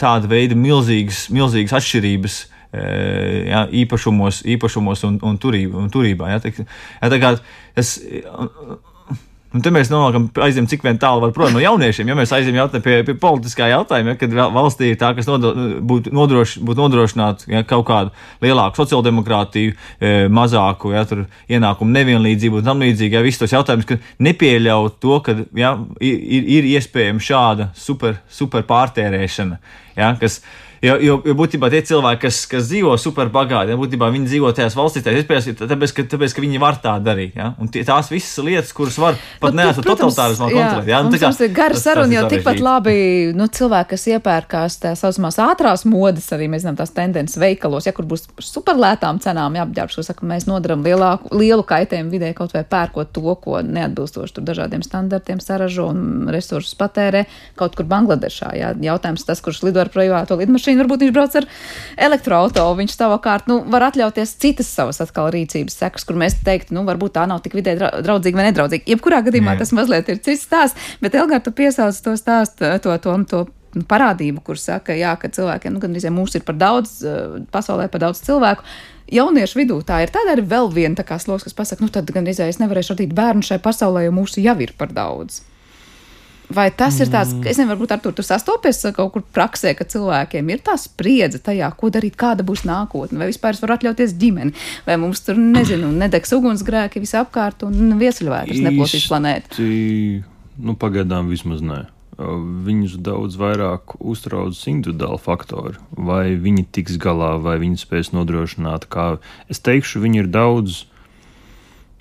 tādu veidu milzīgas, milzīgas atšķirības. Jā, īpašumos, īpašumos un, un, turībā, un turībā. Jā, tā, jā, tā kā es, Un te mēs nonākam, aizjām cik vien tālu var prom no jauniešiem. Ja mēs aizjām pie, pie politiskā jautājuma, ja, kad valstī ir tā, kas nodo, būtu nodroš, būt nodrošināta ja, kaut kādu lielāku sociāldemokrātiju, e, mazāku ja, ienākumu nevienlīdzību un tam līdzīgi. Ja, Visus tos jautājumus, ka nepieļaut to, ka ja, ir, ir iespējama šāda super, super pārtērēšana, ja, kas ir Jo, jo, jo būtībā tie cilvēki, kas, kas dzīvo superbagāti, ja, būtībā viņi dzīvo tajās valstīs, tāpēc, tāpēc, ka, tāpēc, ka viņi var tā darīt. Ja? Un tie, tās visas lietas, kuras var pat nu, neesat totalitārismā kontrolēt. Ja? Nu, tas ir gara saruna, jo tikpat labi nu, cilvēki, kas iepērkās tā saucamās ātrās modes, arī mēs zinām tās tendences veikalos, ja kur būs superlētām cenām jāapģērbs, ko saka, mēs nodaram lielāku, lielu kaitējumu vidē kaut vai pērkot to, ko neatbilstoši tur dažādiem standartiem saražo un resursus patērē kaut kur Bangladešā. Jā. Jautājums tas, kurš lido ar privāto lidmašīnu mašīnu, varbūt viņš brauc ar elektroautorātu. Viņš savukārt nu, var atļauties citas savas atkal rīcības sekas, kur mēs teiktu, nu, varbūt tā nav tik vidē draudzīga vai nedraudzīga. Jebkurā gadījumā Jā. tas mazliet ir cits stāsts, bet Elgār, tu piesauc to stāstu, to, to, to parādību, kur saka, jā, ka cilvēkiem, nu, gandrīz mūsu ir par daudz, eh, pasaulē par daudz cilvēku. Jauniešu vidū tā ir tāda arī vēl viena tā kā sloks, kas pasaka, nu tad gan izējas nevarēšu radīt bērnu šai pasaulē, jo mūsu jau ir par daudz. Vai tas ir tāds, ka es nezinu, varbūt ar to sastopies kaut kur praksē, ka cilvēkiem ir tā spriedze tajā, ko darīt, kāda būs nākotne, vai vispār es varu atļauties ģimeni, vai mums tur, nezinu, nedegs ugunsgrēki visapkārt un viesuļvētras neplosīs planētu. Nu, pagaidām vismaz nē. Viņus daudz vairāk uztrauc individuāli faktori. Vai viņi tiks galā, vai viņi spēs nodrošināt, kā. Es teikšu, viņi ir daudz,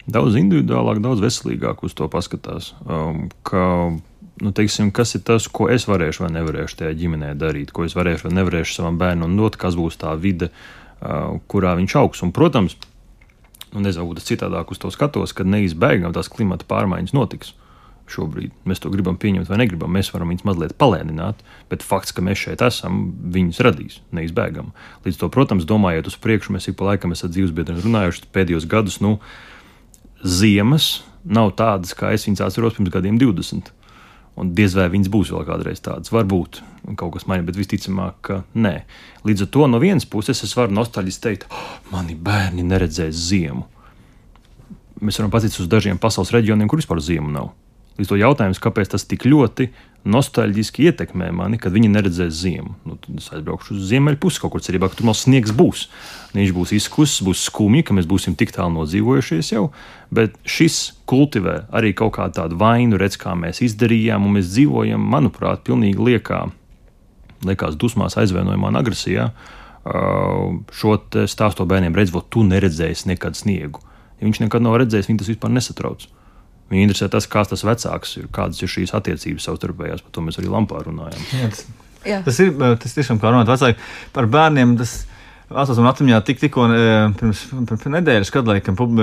daudz individuālāk, daudz veselīgāk uz to paskatās. Um, nu, teiksim, kas ir tas, ko es varēšu vai nevarēšu tajā ģimenē darīt, ko es varēšu vai nevarēšu savam bērnam dot, kas būs tā vide, uh, kurā viņš augs. Un, protams, nu, nezinu, tas citādāk uz to skatos, ka neizbēgami tās klimata pārmaiņas notiks. Šobrīd mēs to gribam pieņemt vai negribam. Mēs varam viņus mazliet palēnināt, bet fakts, ka mēs šeit esam, viņus radīs neizbēgami. Līdz to, protams, domājot uz priekšu, mēs ik pa laikam esam dzīvesbiedriem runājuši pēdējos gadus. Nu, ziemas nav tādas, kā es viņas atceros pirms gadiem 20 Un diez vai viņas būs vēl kādreiz tādas. Varbūt kaut kas mainīgs, bet visticamāk, ka nē. Līdz ar to no vienas puses es varu nostalģiski teikt, oh, mani bērni neredzēs ziemu. Mēs varam pazīties uz dažiem pasaules reģioniem, kur vispār ziemu nav. Līdz to jautājums, kāpēc tas tik ļoti nostalģiski ietekmē mani, kad viņi neredzēs ziemu. Nu, tad es aizbraukšu uz ziemeļpusi, kaut kur cerībā, ka tur vēl sniegs būs. Viņš būs izkusis, būs skumji, ka mēs būsim tik tālu nodzīvojušies jau, bet šis kultivē arī kaut kādu tādu vainu, redz, kā mēs izdarījām, un mēs dzīvojam, manuprāt, pilnīgi liekā, liekās dusmās, aizvainojumā un agresijā. Šo stāstu bērniem redzot, tu neredzēsi nekad sniegu. Ja viņš nekad nav redzējis, viņu tas vispār nesatrauc. Viņu interesē tas, kāds tas vecāks ir, kādas ir šīs attiecības savstarpējās. Par to mēs arī Lampā runājam. Jā, tas, Jā. tas ir tas tiešām kā runāt vecāki par bērniem. Tas, Atcaucos man atmiņā tik, tikko pirms, pirms nedēļas, kad laikam pub,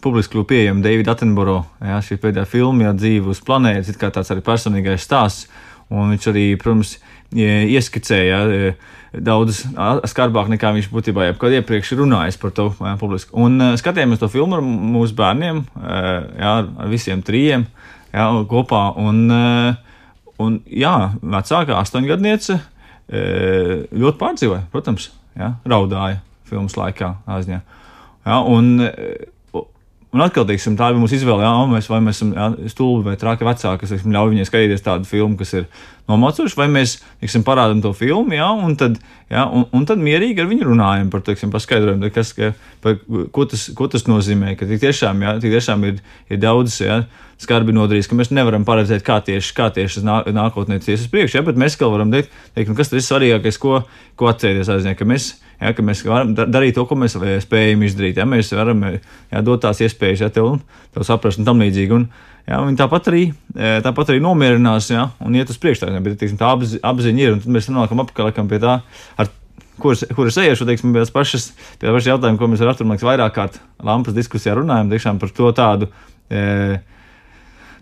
publiski kļuva pieejama Davida Attenboro, jā, šī pēdējā filma, jā, dzīve uz planētas, it kā tāds arī personīgais stāsts, un viņš arī, protams, ieskicēja jā, daudz skarbāk nekā viņš būtībā jebkad iepriekš runājis par to jā, publiski. Un skatījāmies to filmu ar mūsu bērniem, jā, ar visiem trījiem, jā, kopā, un, un jā, vecākā astoņgadniece ļoti pārdzīvoja, protams ja, raudāja filmas laikā Āzijā. Ja, un, un atkal, teiksim, tā ir mūsu izvēle, ja, mēs, vai mēs esam ja, stulbi vai traki vecāki, kas teiksim, ļauj viņai skatīties tādu filmu, kas ir nomacoši, vai mēs teiksim, parādām to filmu, ja, un, tad, ja, un, un tad mierīgi ar viņu runājam par teiksim, paskaidrojumu, kas, ka, par, ko, tas, ko tas nozīmē. Ka tiešām, ja, tiešām ir, ir daudz ja, skarbi nodarījis, ka mēs nevaram paredzēt, kā tieši, kā tieši nā, nākotnē ies uz priekšu, ja, bet mēs vēl varam teikt, teikt nu, kas tas ir svarīgākais, ko, ko atcerēties mēs, ja, ka mēs varam darīt to, ko mēs spējam izdarīt, ja mēs varam ja, dot tās iespējas, ja tev, tev saprast un tam līdzīgi. Un, Ja, viņi tāpat arī, e, tāpat arī nomierinās ja, un iet uz priekšu. Bet teiksim, tā apzi, apziņa ir, un tad mēs nonākam apkārt pie tā, ar kuras, kuras ejuši, teiksim, pie tās pašas, pie tā paša jautājuma, ko mēs ar Artur Maks vairāk kārt lampas diskusijā runājam, tiešām par to tādu. E,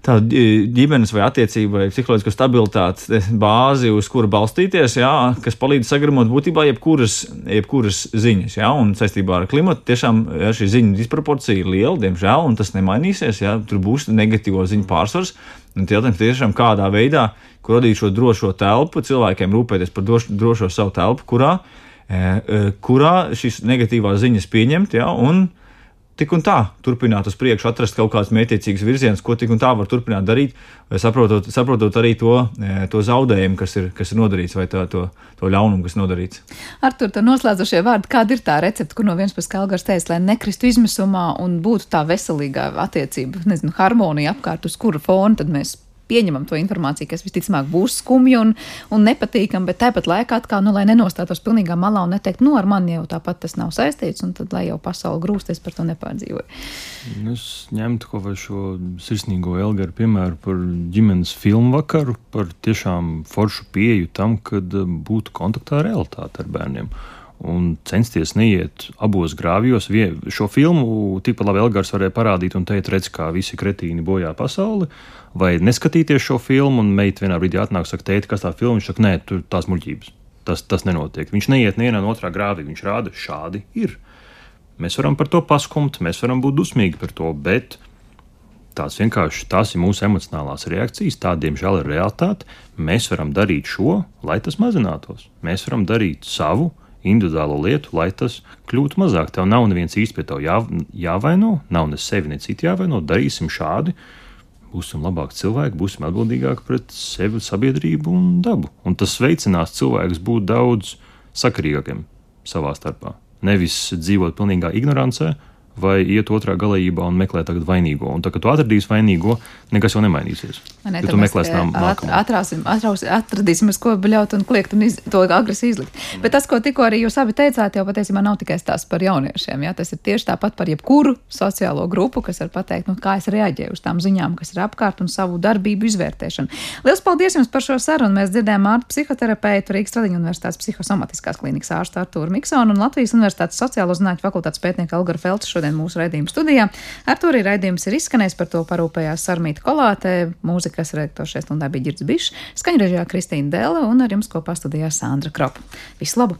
tādu ģimenes vai attiecību vai psiholoģisku stabilitātes bāzi, uz kuru balstīties, jā, kas palīdz sagramot būtībā jebkuras, jebkuras ziņas. Jā, un saistībā ar klimatu tiešām jā, šī ziņu disproporcija ir liela, diemžēl, un tas nemainīsies. Jā, tur būs negatīvo ziņu pārsvars. Un jautājums tiešām kādā veidā, kur radīt šo drošo telpu, cilvēkiem rūpēties par drošo, drošo savu telpu, kurā, e, e, kurā šīs negatīvās ziņas pieņemt, jā, un tik un tā turpināt uz priekšu, atrast kaut kāds mētiecīgs virziens, ko tik un tā var turpināt darīt, saprotot, saprotot arī to, e, to zaudējumu, kas ir, kas ir nodarīts, vai tā, to, to ļaunumu, kas nodarīts. Ar to noslēdzošie vārdi, kāda ir tā recepte, kur no vienas puses Kalgars teica, lai nekristu izmisumā un būtu tā veselīgā attiecība, nezinu, harmonija apkārt, uz kura fona tad mēs pieņemam to informāciju, kas visticamāk būs skumja un, un nepatīkama, bet tāpat laikā atkal, nu, lai nenostātos pilnīgā malā un neteikt, nu, ar mani jau tāpat tas nav saistīts, un tad, lai jau pasauli grūsties par to nepārdzīvoju. Nu, es ņemtu kaut vai šo sirsnīgo Elgaru piemēru par ģimenes filmu vakaru, par tiešām foršu pieju tam, kad eh, būtu kontaktā ar realitāti ar bērniem un censties neiet abos grāvjos. Šo filmu tikpat labi Elgars varēja parādīt un teikt, redz, kā visi kretīni bojā pasauli vai neskatīties šo filmu, un meita vienā brīdī atnāk un saka, tēti, kas tā filma? Viņš saka, nē, tur tās muļķības. Tas, tas nenotiek. Viņš neiet nevienā no otrā grāvī, viņš rāda, šādi ir. Mēs varam par to paskumt, mēs varam būt dusmīgi par to, bet tās vienkārši tās ir mūsu emocionālās reakcijas, tā diemžēl ir realitāte. Mēs varam darīt šo, lai tas mazinātos. Mēs varam darīt savu individuālo lietu, lai tas kļūtu mazāk. Tev nav neviens īsti pie tev jā, jāvaino, nav ne sevi, ne citu jāvaino. Darīsim šādi, būsim labāki cilvēki, būsim atbildīgāki pret sevi, sabiedrību un dabu. Un tas veicinās cilvēkus būt daudz sakarīgākiem savā starpā. Nevis dzīvot pilnīgā ignorancē, vai iet otrā galējībā un meklēt tagad vainīgo. Un tā, kad tu atradīsi vainīgo, nekas jau nemainīsies. Ne, ja tu meklēsi tam nākamo. Atrāsim, atrausim, atradīsim, ko bļaut un kliegt un iz, to agresīvi izlikt. Mm. Bet tas, ko tikko arī jūs abi teicāt, jau patiesībā nav tikai stāsts par jauniešiem. Jā? Tas ir tieši tāpat par jebkuru sociālo grupu, kas var pateikt, nu, kā es reaģēju uz tām ziņām, kas ir apkārt un savu darbību izvērtēšanu. Lielas paldies jums par šo sarunu. Mēs dzirdējām ārtu psihoterapeitu Rīgas Tradiņu universitātes psihosomatiskās klīnikas ārstu Artūru Miksonu un Latvijas universitātes sociālo zinātņu fakultātes pētnieku Elgaru Feltu šodien mūsu raidījuma studijā. Ar to arī raidījums ir izskanējis, par to parūpējās Sarmīta Kolāte, mūzikas redaktors šeit stundā bija Girds Bišs, skaņrežijā Kristīna Dēle un ar jums kopā studijā Sandra Kropa. Visu labu!